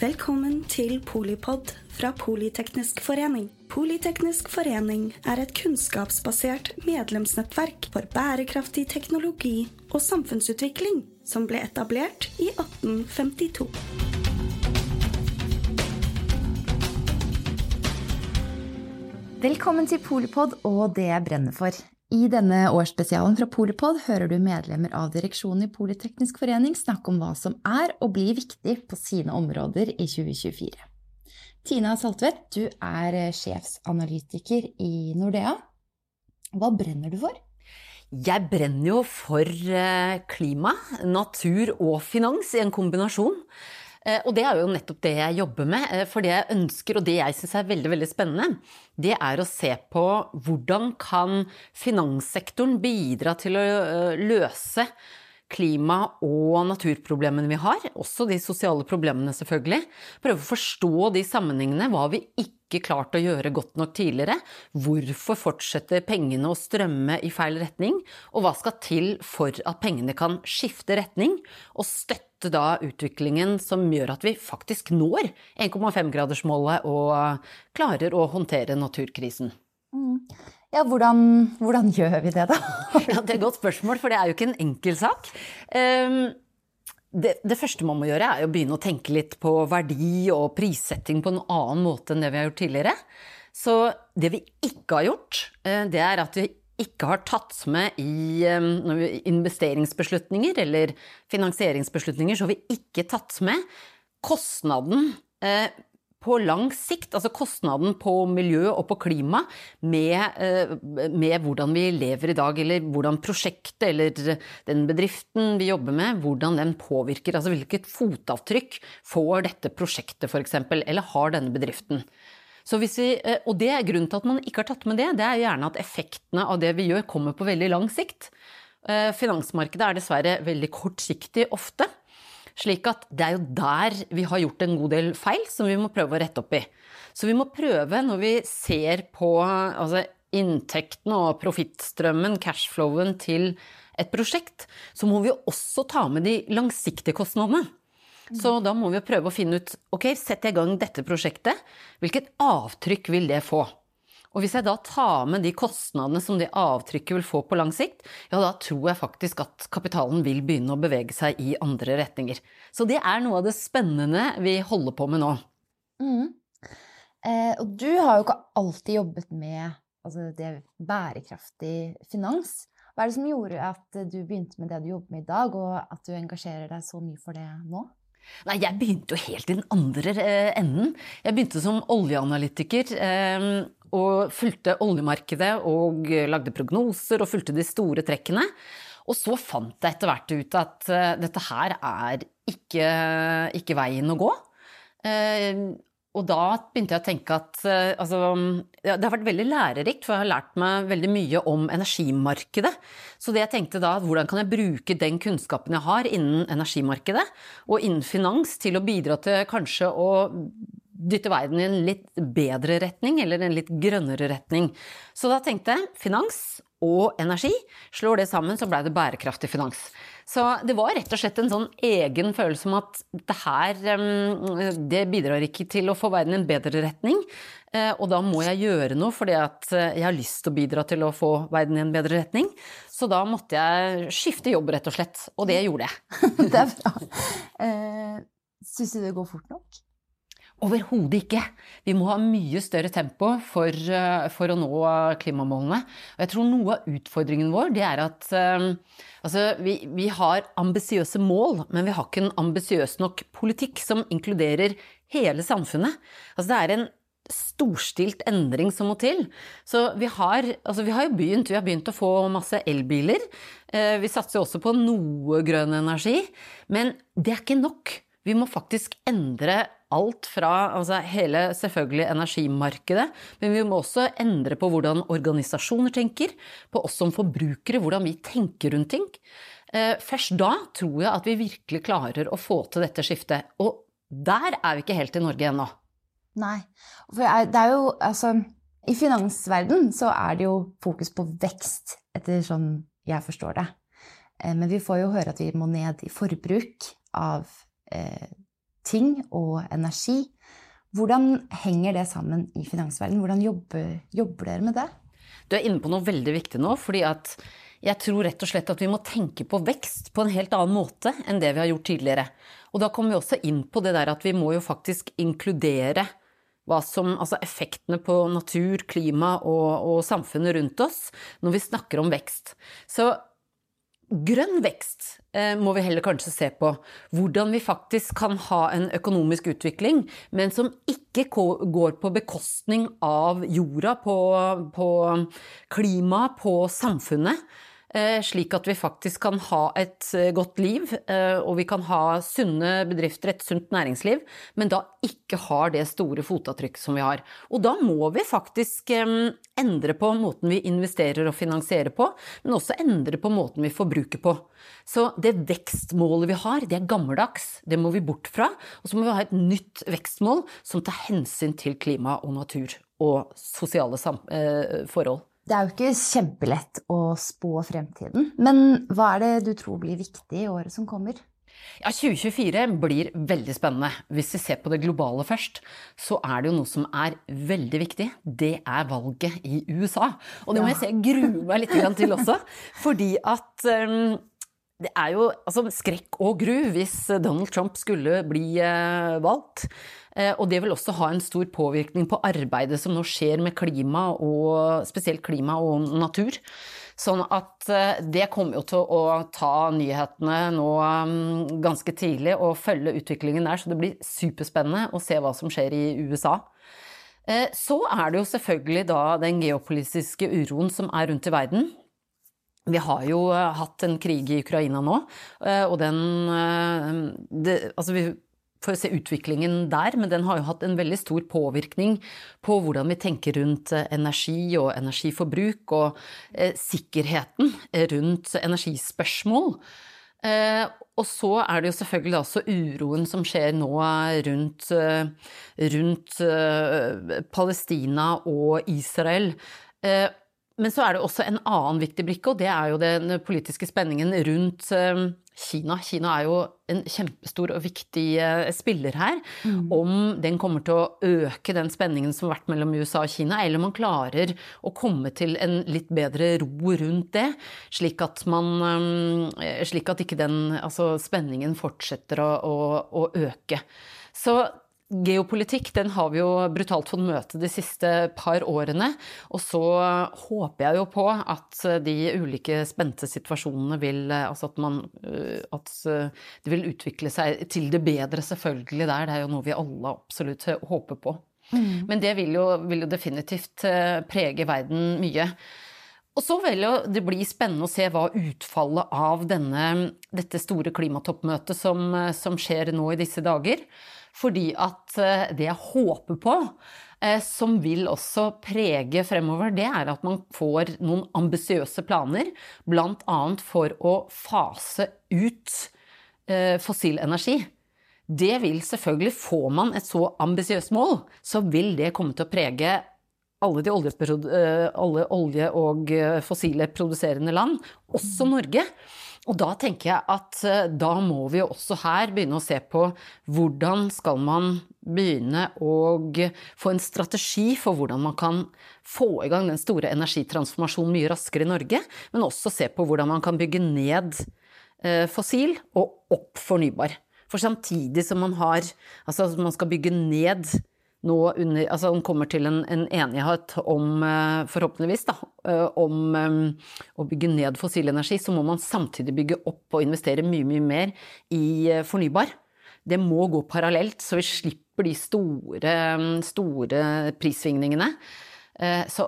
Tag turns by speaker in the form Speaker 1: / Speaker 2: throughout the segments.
Speaker 1: Velkommen til Polipod fra Politeknisk forening. Politeknisk forening er et kunnskapsbasert medlemsnettverk for bærekraftig teknologi og samfunnsutvikling som ble etablert i 1852.
Speaker 2: Velkommen til Polipod og det jeg brenner for. I denne årsspesialen fra Polipod hører du medlemmer av direksjonen i Politeknisk forening snakke om hva som er og blir viktig på sine områder i 2024. Tina Saltvedt, du er sjefsanalytiker i Nordea. Hva brenner du for?
Speaker 3: Jeg brenner jo for eh, klima, natur og finans i en kombinasjon. Eh, og det er jo nettopp det jeg jobber med. Eh, for det jeg ønsker, og det jeg syns er veldig veldig spennende, det er å se på hvordan kan finanssektoren bidra til å løse klima- og naturproblemene vi har, også de sosiale problemene selvfølgelig. Prøve å forstå de sammenhengene. Hva vi ikke klart å gjøre godt nok tidligere. Hvorfor fortsetter pengene å strømme i feil retning? Og hva skal til for at pengene kan skifte retning og støtte da utviklingen som gjør at vi faktisk når 1,5-gradersmålet og klarer å håndtere naturkrisen?
Speaker 2: Mm. Ja, hvordan, hvordan, gjør vi det, da?
Speaker 3: ja, det er et godt spørsmål, for det er jo ikke en enkel sak. Um, det, det, første man må gjøre, er å begynne å tenke litt på verdi og prissetting på en annen måte enn det vi har gjort tidligere. Så det vi ikke har gjort, eh, det er at vi ikke har tatt med i investeringsbeslutninger eller finansieringsbeslutninger, så har vi ikke tatt med kostnaden eh, på lang sikt, altså kostnaden på miljø og på klima med, eh, med, hvordan vi lever i dag, eller hvordan prosjektet eller den bedriften vi jobber med, hvordan den påvirker. Altså hvilket fotavtrykk får dette prosjektet f.eks., eller har denne bedriften. Vi, eh, og det er grunnen til at man ikke har tatt med det, det er gjerne at effektene av det vi gjør kommer på veldig lang sikt. Eh, finansmarkedet er dessverre veldig kortsiktig ofte. Slik at det er jo der vi har gjort en god del feil som vi må prøve å rette opp i. Så vi må prøve, når vi ser på altså, inntekten og profittstrømmen, cashflowen, til et prosjekt, så må vi også ta med de langsiktige kostnadene. Så da må vi prøve å finne ut ok, setter jeg i gang dette prosjektet, hvilket avtrykk vil det få? Og hvis jeg da tar med de kostnadene som det avtrykket vil få på lang sikt, ja da tror jeg faktisk at kapitalen vil begynne å bevege seg i andre retninger. Så det er noe av det spennende vi holder på med nå.
Speaker 2: Mm. Eh, og du har jo ikke alltid jobbet med altså det bærekraftig finans. Hva er det som gjorde at du begynte med det du jobber med i dag, og at du engasjerer deg så mye for det nå?
Speaker 3: Nei, jeg begynte jo helt i den andre eh, enden. Jeg begynte som oljeanalytiker. Eh, og fulgte oljemarkedet og lagde prognoser og fulgte de store trekkene. Og så fant jeg etter hvert ut at dette her er ikke, ikke, veien å gå. Og da begynte jeg å tenke at uh, altså, Det har vært veldig lærerikt, for jeg har lært meg veldig mye om energimarkedet. Så det jeg tenkte da, hvordan kan jeg bruke den kunnskapen jeg har innen energimarkedet og innen finans, til å bidra til kanskje å dytte verden i en litt bedre retning, eller en litt grønnere retning. Så da tenkte jeg finans og energi. Slår det sammen, så blei det bærekraftig finans. Så det var rett og slett en sånn egen følelse om at det her Det bidrar ikke til å få verden i en bedre retning. Eh, og da må jeg gjøre noe fordi at eh, jeg har lyst til å bidra til å få verden i en bedre retning. Så da måtte jeg skifte jobb, rett og slett. Og det gjorde jeg.
Speaker 2: det er bra. Eh, Syns du det går fort nok?
Speaker 3: Overhodet ikke. Vi må ha mye større tempo for, eh, for, å nå klimamålene. Og jeg tror noe av utfordringen vår det er at um, altså, vi, vi, har ambisiøse mål, men vi har ikke en ambisiøs nok politikk som inkluderer hele samfunnet. Altså, det er en storstilt endring som må til. Så vi har, altså vi har begynt, vi har begynt å få masse elbiler. Vi satser også på noe grønn energi, men det er ikke nok. Vi må faktisk endre alt fra altså hele selvfølgelig energimarkedet, men vi må også endre på hvordan organisasjoner tenker, på oss som forbrukere, hvordan vi tenker rundt ting. Eh, først da tror jeg at vi virkelig klarer å få til dette skiftet. Og der er vi ikke helt i Norge ennå.
Speaker 2: Nei. For det er jo altså I finansverden så er det jo fokus på vekst, etter sånn jeg forstår det. Eh, men vi får jo høre at vi må ned i forbruk av ting og energi. Hvordan henger det sammen i finansverdenen? Hvordan jobber, jobber dere med det?
Speaker 3: Du er inne på noe veldig viktig nå, fordi at jeg tror rett og slett at vi må tenke på vekst på en helt annen måte enn det vi har gjort tidligere. Og da kommer vi også inn på det der at vi må jo faktisk inkludere hva som, altså effektene på natur, klima og, og samfunnet rundt oss når vi snakker om vekst. Så grønn vekst eh, må vi heller kanskje se på. Hvordan vi faktisk kan ha en økonomisk utvikling, men som ikke går på bekostning av jorda, på, på klima, på samfunnet. Eh, slik at vi faktisk kan ha et eh, godt liv, eh, og vi kan ha sunne bedrifter, et sunt næringsliv, men da ikke har det store fotavtrykk som vi har. Og da må vi faktisk endre på måten vi investerer og finansierer på, men også endre på måten vi forbruker på. Så det vekstmålet vi har, det er gammeldags, det må vi bort fra. Og så må vi ha et nytt vekstmål som tar hensyn til klima og natur og sosiale forhold.
Speaker 2: Det er jo ikke kjempelett å spå fremtiden, men hva er det du tror blir viktig i året som kommer?
Speaker 3: Ja, 2024 blir veldig spennende. Hvis vi ser på det globale først, så er det jo noe som er veldig viktig. Det er valget i USA. Og det må jeg si jeg gruer meg litt til også. Fordi at um, det er jo altså, skrekk og gru hvis Donald Trump skulle bli eh, valgt. Eh, og det vil også ha en stor påvirkning på arbeidet som nå skjer med klima, og spesielt klima og natur. Sånn at eh, det kommer jo til å ta nyhetene nå um, ganske tidlig og følge utviklingen der, så det blir superspennende å se hva som skjer i USA. Eh, så er det jo selvfølgelig da den geopolitiske uroen som er rundt i verden. Vi har jo hatt en krig i Ukraina nå, og den det, Altså, vi får se utviklingen der, men den har jo hatt en veldig stor påvirkning på hvordan vi tenker rundt eh, energi og energiforbruk, og eh, sikkerheten rundt energispørsmål. Eh, og så er det jo selvfølgelig også uroen som skjer nå rundt, eh, rundt eh, Palestina og Israel. Men så er det også en annen viktig brikke, og det er jo den politiske spenningen rundt Kina. Kina er jo en kjempestor og viktig eh, spiller her. Mm. Om den kommer til å øke den spenningen som har vært mellom USA og Kina, eller om man klarer å komme til en litt bedre ro rundt det, slik at man eh, Slik at ikke den altså spenningen fortsetter å, å, å øke. Så Geopolitikk den har vi jo brutalt fått møte de siste par årene. Og så håper jeg jo på at de ulike spente situasjonene vil Altså at man øh, At det vil utvikle seg til det bedre, selvfølgelig der. Det er jo noe vi alle absolutt håper på. Mm. Men det vil jo, vil jo definitivt øh, prege verden mye. Og så vil jo det bli spennende å se hva utfallet av denne, dette store klimatoppmøtet som, som skjer nå i disse dager. Fordi at eh, det jeg håper på, eh, som vil også prege fremover, det er at man får noen ambisiøse planer, bl.a. for å fase ut eh, fossil energi. Det vil selvfølgelig, Får man et så ambisiøst mål, så vil det komme til å prege alle de alle olje og fossile produserende land, også Norge. Og da tenker jeg at eh, da må vi også her begynne å se på hvordan skal man begynne å få en strategi for hvordan man kan få i gang den store energitransformasjonen mye raskere i Norge, men også se på hvordan man kan bygge ned eh, fossil og opp fornybar. For samtidig som man har Altså man skal bygge ned nå under Altså han kommer til en, en enighet om, eh, forhåpentligvis, da, eh, om um, å bygge ned fossil energi, så må man samtidig bygge opp og investere mye, mye mer i fornybar. Det må gå parallelt, så vi slipper de store, store prissvingningene. Så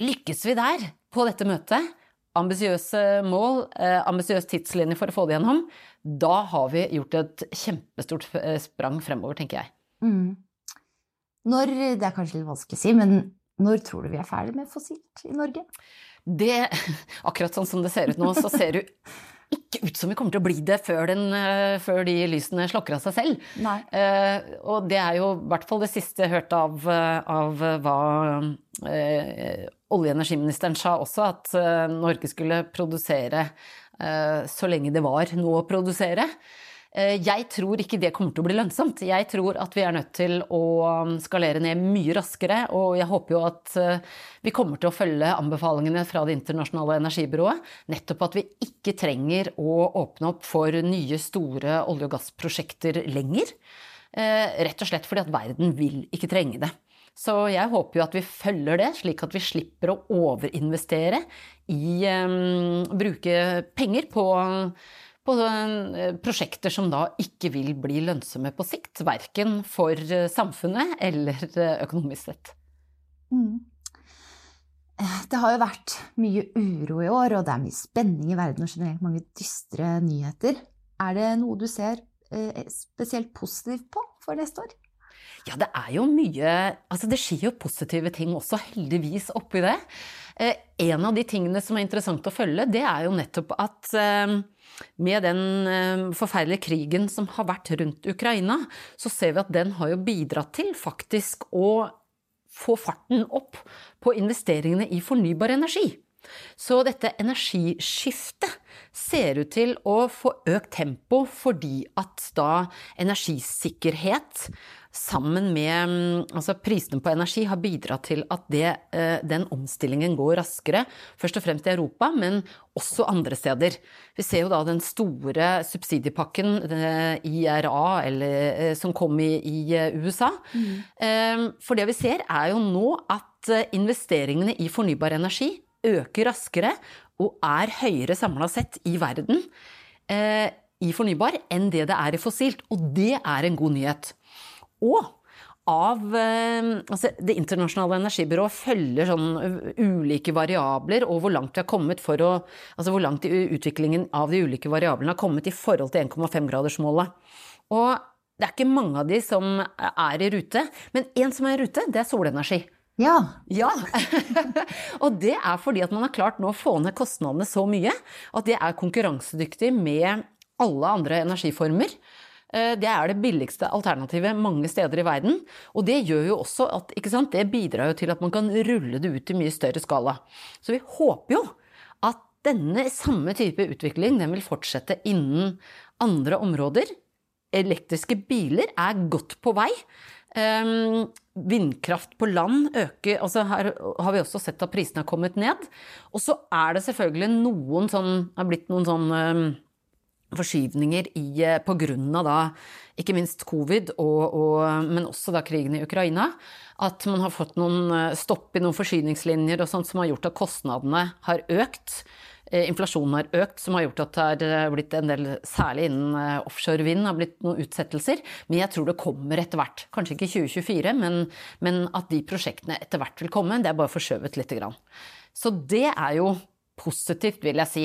Speaker 3: lykkes vi der, på dette møtet, ambisiøse mål, ambisiøs tidslinje for å få det gjennom, da har vi gjort et kjempestort sprang fremover, tenker jeg. Mm.
Speaker 2: Når, det er kanskje litt vanskelig å si, men når tror du vi er ferdig med fossilt i Norge?
Speaker 3: Det, akkurat sånn som det ser ut nå, så ser det ikke ut som vi kommer til å bli det før, den, eh, før de lysene slokker av seg selv. Eh, og det er jo i hvert fall det siste jeg hørte av, av hva eh, olje- og energiministeren sa også, at eh, Norge skulle produsere eh, så lenge det var noe å produsere. Eh, jeg tror ikke det kommer til å bli lønnsomt. Jeg tror at vi er nødt til å um, skalere ned mye raskere, og jeg håper jo at eh, vi kommer til å følge anbefalingene fra Det internasjonale energibyrået. Nettopp at vi ikke trenger å åpne opp for nye, store olje- og gassprosjekter lenger. Eh, rett og slett fordi at verden vil ikke trenge det. Så jeg håper jo at vi følger det, slik at vi slipper å overinvestere i um, bruke penger på på eh, prosjekter som da ikke vil bli lønnsomme på sikt. Verken for eh, samfunnet eller eh, økonomisk sett. Mm.
Speaker 2: Det har jo vært mye uro i år, og det er mye spenning i verden og generelt mange dystre nyheter. Er det noe du ser spesielt positivt på for neste år?
Speaker 3: Ja, det er jo mye Altså, det skjer jo positive ting også, heldigvis, oppi det. En av de tingene som er interessant å følge, det er jo nettopp at med den eh, forferdelige krigen som har vært rundt Ukraina, så ser vi at den har jo bidratt til faktisk å få farten opp på investeringene i fornybar energi. Så dette energiskiftet ser ut til å få økt tempo fordi at da energisikkerhet sammen med mm, altså prisene på energi har bidratt til at det, eh, den omstillingen går raskere. Først og fremst i Europa, men også andre steder. Vi ser jo da den store subsidiepakken, IRA, eller, eh, som kom i, i USA. Mm. For det vi ser, er jo nå at investeringene i fornybar energi øker raskere og er høyere samla sett i verden eh, i fornybar enn det det er i fossilt. Og det er en god nyhet. Og av eh, altså Det internasjonale energibyrået følger sånn ulike variabler og hvor langt vi har kommet for å Altså hvor langt utviklingen av de ulike variablene har kommet i forhold til 1,5-gradersmålet. Og det er ikke mange av de som er i rute, men én som er i rute, det er solenergi.
Speaker 2: Ja.
Speaker 3: ja. og det er fordi at man har klart nå å få ned kostnadene så mye at det er konkurransedyktig med alle andre energiformer. Eh, det er det billigste alternativet mange steder i verden. Og det gjør jo også at sant, det bidrar jo til at man kan rulle det ut i mye større skala. Så vi håper jo at denne samme type utvikling den vil fortsette innen andre områder. Elektriske biler er godt på vei. Um, vindkraft på land øker altså Her har vi også sett at prisene har kommet ned. Og så er det selvfølgelig noen sånn har blitt noen sånn um, forskyvninger i, eh, på grunn av da ikke minst covid, og, og, men også da krigen i Ukraina. At man har fått noen eh, stopp i noen forsyningslinjer og sånt som har gjort at kostnadene har økt. Eh, inflasjonen har økt, som har gjort at det har blitt en del, særlig innen offshore vind, har blitt noen utsettelser. Men jeg tror det kommer etter hvert. Kanskje ikke 2024, men, men, at de prosjektene etter hvert vil komme. Det er bare forskjøvet lite grann. Så det er jo positivt, vil jeg si.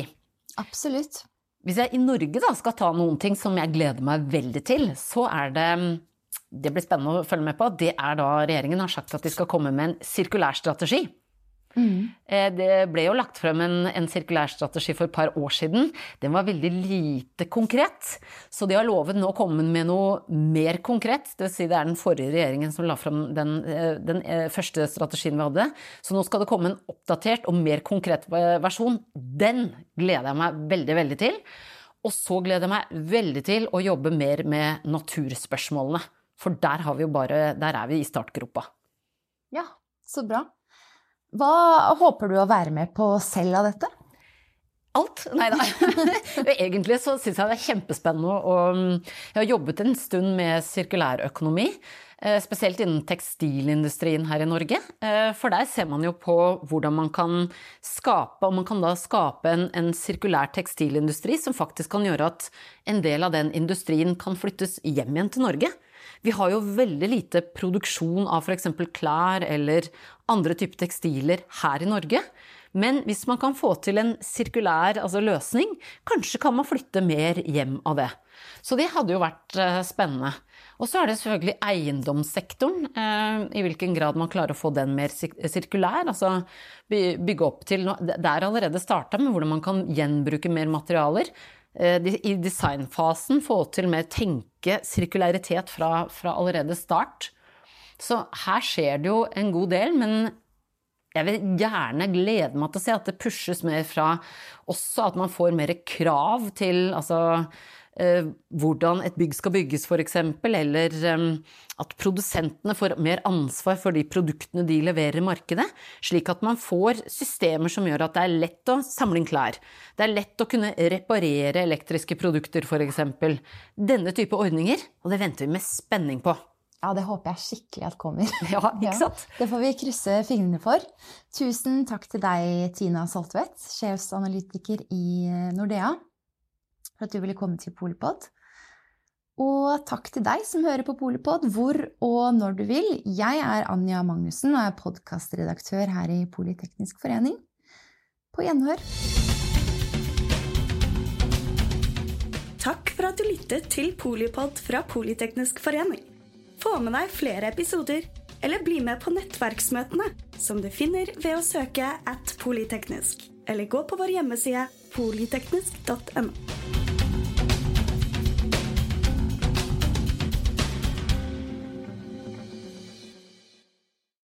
Speaker 2: Absolutt.
Speaker 3: Hvis jeg i Norge da skal ta noen ting som jeg gleder meg veldig til, så er det Det blir spennende å følge med på. Det er da regjeringen har sagt at de skal komme med en sirkulærstrategi. Mm. Det ble jo lagt frem en, en sirkulærstrategi for et par år siden. Den var veldig lite konkret. Så de har lovet nå å komme med noe mer konkret. Det vil si det er den forrige regjeringen som la frem den, eh, den, eh, første strategien vi hadde. Så nå skal det komme en oppdatert og mer konkret versjon. Den gleder jeg meg veldig, veldig til. Og så gleder jeg meg veldig til å jobbe mer med naturspørsmålene. For der, vi bare, der er vi i startgropa.
Speaker 2: Ja, så bra. Hva håper du å være med på selv av dette?
Speaker 3: Alt. Nei da. Egentlig så syns jeg det er kjempespennende å Jeg har jobbet en stund med sirkulærøkonomi. Eh, spesielt innen tekstilindustrien her i Norge. Eh, for der ser man jo på hvordan man kan skape, og man kan da skape en, en sirkulær tekstilindustri som faktisk kan gjøre at en del av den industrien kan flyttes hjem igjen til Norge. Vi har jo veldig lite produksjon av f.eks. klær eller andre typer tekstiler her i Norge. Men hvis man kan få til en sirkulær altså løsning, kanskje kan man flytte mer hjem av det. Så det hadde jo vært uh, spennende. Og så er det selvfølgelig eiendomssektoren. Uh, I hvilken grad man klarer å få den mer sirkulær. Altså bygge opp til Det er allerede starta med hvordan man kan gjenbruke mer materialer. Eh, i designfasen få til mer å tenke sirkularitet fra, fra, allerede start. Så her skjer det jo en god del, men jeg vil gjerne glede meg til å se at det pushes mer fra også at man får mer krav til altså hvordan et bygg skal bygges, f.eks., eller eh, at produsentene får mer ansvar for de produktene de leverer i markedet, slik at man får systemer som gjør at det er lett å samle inn klær. Det er lett å kunne reparere elektriske produkter, f.eks. Denne type ordninger, og det venter vi med spenning på.
Speaker 2: Ja, det håper jeg skikkelig at kommer.
Speaker 3: Ja, ikke sant?
Speaker 2: Ja, det får vi krysse fingrene for. Tusen takk til deg, Tina Saltvedt, sjefsanalytiker i Nordea, for at du ville komme til Polipod. Og takk til deg som hører på Polipod hvor og når du vil. Jeg er Anja Magnussen og er podkastredaktør her i Politeknisk forening. På gjenhør.
Speaker 1: Takk for at du lyttet til Polipod fra Politeknisk forening. Få med deg flere episoder, eller bli med på nettverksmøtene, som du finner ved å søke at polyteknisk, eller gå på vår hjemmeside polyteknisk.no.